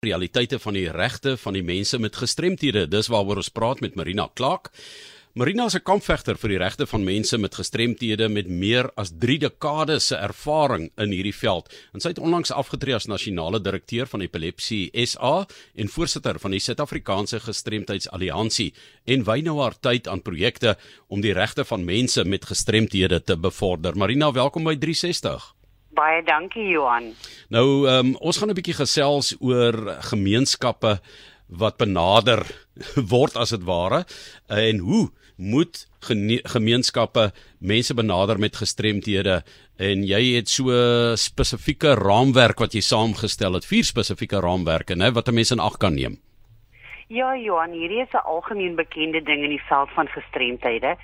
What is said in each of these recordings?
realiteite van die regte van die mense met gestremthede. Dis waaroor ons praat met Marina Clark. Marina is 'n kampvegter vir die regte van mense met gestremthede met meer as 3 dekades se ervaring in hierdie veld. En sy het onlangs afgetree as nasionale direkteur van Epilepsie SA en voorsitter van die Suid-Afrikaanse Gestremtheidsalliansie en wy nou haar tyd aan projekte om die regte van mense met gestremthede te bevorder. Marina, welkom by 360. Baie dankie Johan. Nou, um, ons gaan 'n bietjie gesels oor gemeenskappe wat benader word as dit ware en hoe moet gemeenskappe mense benader met gestremthede en jy het so spesifieke raamwerk wat jy saamgestel het vier spesifieke raamwerke nê wat 'n mens in ag kan neem. Ja Johan hierdie is 'n algemeen bekende ding in die veld van gestremthede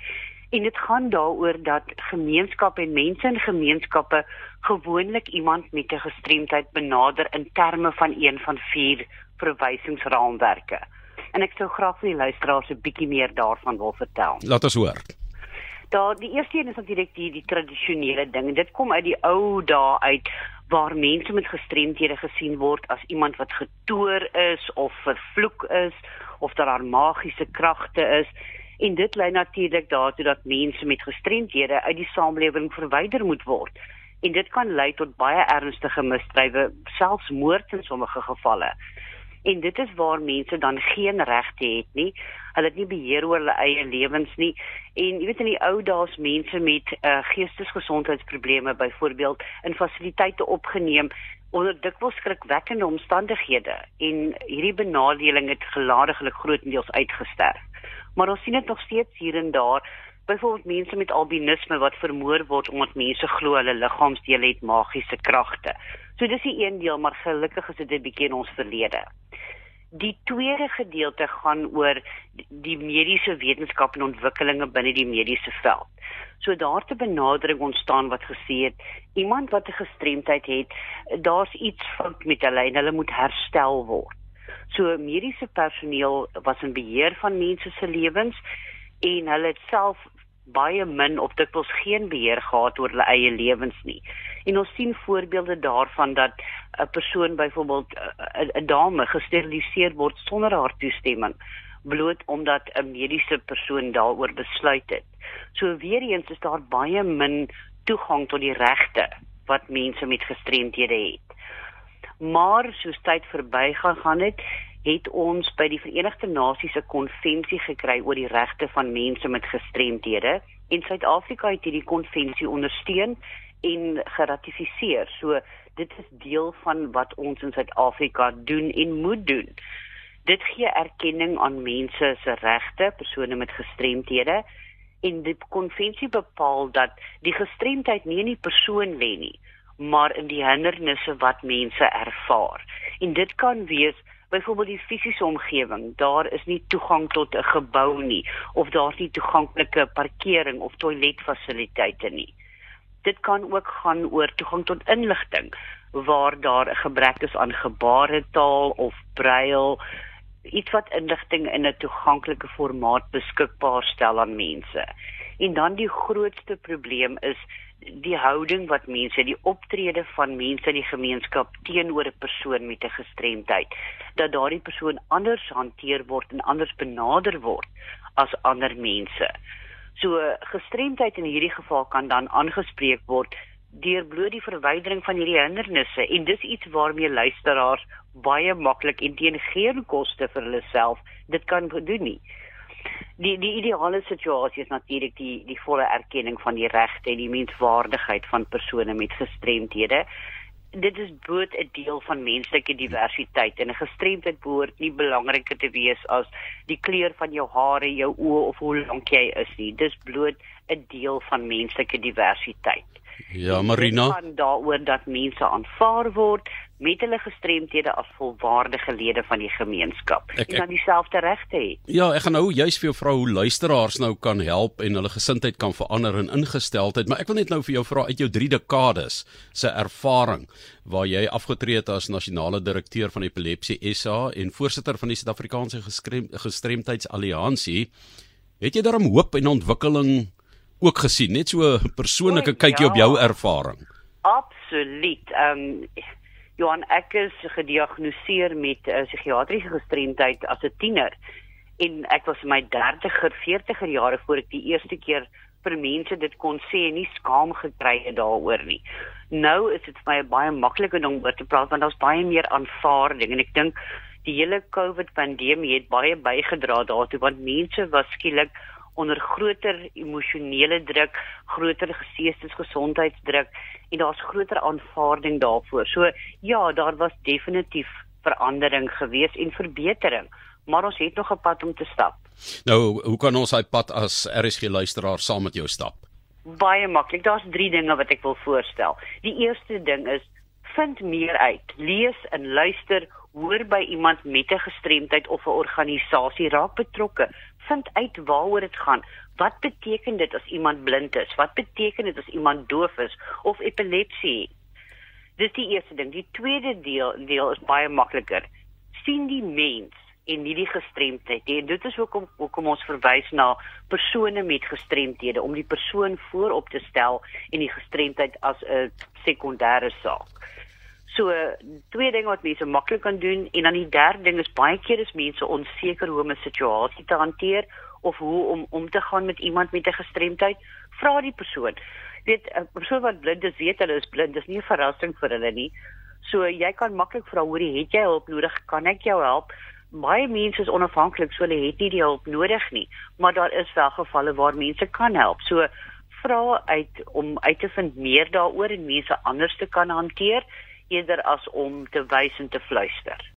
En dit gaan daaroor dat gemeenskappe en mense in gemeenskappe gewoonlik iemand met 'n gestremdheid benader in terme van een van vier verwysingsraamwerke. En ek sou graag vir die luisteraars 'n bietjie meer daarvan wil vertel. Laat ons hoor. Daar die eerste een is natuurlik die die tradisionele ding. Dit kom uit die ou dae uit waar mense met gestremthede gesien word as iemand wat getoer is of vervloek is of dat daar magiese kragte is en dit lei natuurlik daartoe dat mense met gestremdhede uit die samelewing verwyder moet word. En dit kan lei tot baie ernstige misdrywe selfs moord in sommige gevalle. En dit is waar mense dan geen regte het nie. Hulle het nie beheer oor hulle eie lewens nie. En jy weet in die ou dae mense met uh, geestesgesondheidsprobleme byvoorbeeld in fasiliteite opgeneem onder dikwels skrikwekkende omstandighede. En hierdie benadeling het geladiglik grootendeels uitgesterf maar ons sien dit nog steeds hier en daar. Byvoorbeeld mense met albinisme wat vermoor word omdat mense glo hulle liggaamsdele het magiese kragte. So dis die een deel, maar gelukkig is dit 'n bietjie in ons verlede. Die tweede gedeelte gaan oor die mediese wetenskap en ontwikkelinge binne die mediese veld. So daar's 'n benadering ontstaan wat gesê het iemand wat 'n gestremdheid het, daar's iets fout met hulle en hulle moet herstel word. So mediese personeel was in beheer van mense se lewens en hulle het self baie min of dikwels geen beheer gehad oor hulle eie lewens nie. En ons sien voorbeelde daarvan dat 'n persoon byvoorbeeld 'n dame gesteriliseer word sonder haar toestemming bloot omdat 'n mediese persoon daaroor besluit het. So weer eens is daar baie min toegang tot die regte wat mense met gestremthede het maar soos tyd verbygegaan het, het ons by die Verenigde Nasies se konvensie gekry oor die regte van mense met gestremthede en Suid-Afrika het hierdie konvensie ondersteun en geratifiseer. So dit is deel van wat ons in Suid-Afrika doen en moet doen. Dit gee erkenning aan mense se regte, persone met gestremthede en die konvensie bepaal dat die gestremdheid nie in die persoon lê nie, maar in die hindernisse wat mense ervaar. En dit kan wees byvoorbeeld die fisiese omgewing. Daar is nie toegang tot 'n gebou nie of daar's nie toeganklike parkering of toiletfasiliteite nie. Dit kan ook gaan oor toegang tot inligting waar daar 'n gebrek is aan gebaretaal of brail iets wat inligting in 'n toeganklike formaat beskikbaar stel aan mense. En dan die grootste probleem is die houding wat mense, die optrede van mense in die gemeenskap teenoor 'n persoon met 'n gestremdheid, dat daardie persoon anders hanteer word en anders benader word as ander mense. So gestremdheid in hierdie geval kan dan aangespreek word deur bloot die verwydering van hierdie hindernisse en dis iets waarmee luisteraars baie maklik en teen geen koste vir hulle self dit kan doen nie die die ideale situasie is natuurlik die die volle erkenning van die regte en die menswaardigheid van persone met gestremthede. Dit is bloot 'n deel van menslike diversiteit en 'n gestremdheid behoort nie belangriker te wees as die kleur van jou hare, jou oë of hoe lank jy is nie. Dis bloot 'n deel van menslike diversiteit. Ja, Marina. Dit gaan daaroor dat mense aanvaar word met hulle gestremthede as volwaardige lede van die gemeenskap ek, ek, en dan dieselfde regte het. Ja, ek gaan nou juist vir jou vra hoe luisteraars nou kan help en hulle gesindheid kan verander en ingesteldheid, maar ek wil net nou vir jou vra uit jou 3 dekades se ervaring waar jy afgetree het as nasionale direkteur van Epilepsie SA en voorsitter van die Suid-Afrikaanse Gestremdheidsalliansie, het jy daarom hoop en ontwikkeling ook gesien, net so 'n persoonlike kykie ja, op jou ervaring. Absoluut. Ehm um, Johan, ek is gediagnoseer met 'n uh, psigiatriese gestremdheid as 'n tiener en ek was in my 30er, 40er jare voor ek die eerste keer vir mense dit kon sê en nie skaam gekry het daaroor nie. Nou is dit vir my baie makliker om oor te praat want daar's baie meer aanvaarding en ek dink die hele COVID pandemie het baie bygedra daartoe want mense was skielik onder groter emosionele druk, groter geestesgesondheidsdruk en daar's groter aanvaarding daarvoor. So ja, daar was definitief verandering gewees en verbetering, maar ons het nog 'n pad om te stap. Nou, hoe kan ons daai pad as RSG luisteraar saam met jou stap? Baie maklik. Daar's 3 dinge wat ek wil voorstel. Die eerste ding is vind meer uit. Lees en luister, hoor by iemand met 'n gestremdheid of 'n organisasie, raak betrokke vind uit waaroor dit gaan. Wat beteken dit as iemand blind is? Wat beteken dit as iemand doof is of epilepsie? Dis die eerste ding. Die tweede deel deel is baie makliker. sien die mens en nie die gestremdheid nie. Dit is hoekom hoekom ons verwys na persone met gestremthede om die persoon voorop te stel en die gestremdheid as 'n sekondêre saak. So twee dinge wat mense maklik kan doen en dan die derde ding is baie keer is mense onseker hoe om 'n situasie te hanteer of hoe om om te gaan met iemand met 'n gestremdheid. Vra die persoon. Weet 'n persoon wat blind is, weet hulle is blind. Dis nie 'n verrassing vir hulle nie. So jy kan maklik vra, hoorie, het jy hulp nodig? Kan ek jou help? Baie mense is onafhanklik, so hulle het nie die hulp nodig nie, maar daar is wel gevalle waar mense kan help. So vra uit om uit te vind meer daaroor en mense anders te kan hanteer eerder as om te wys en te fluister.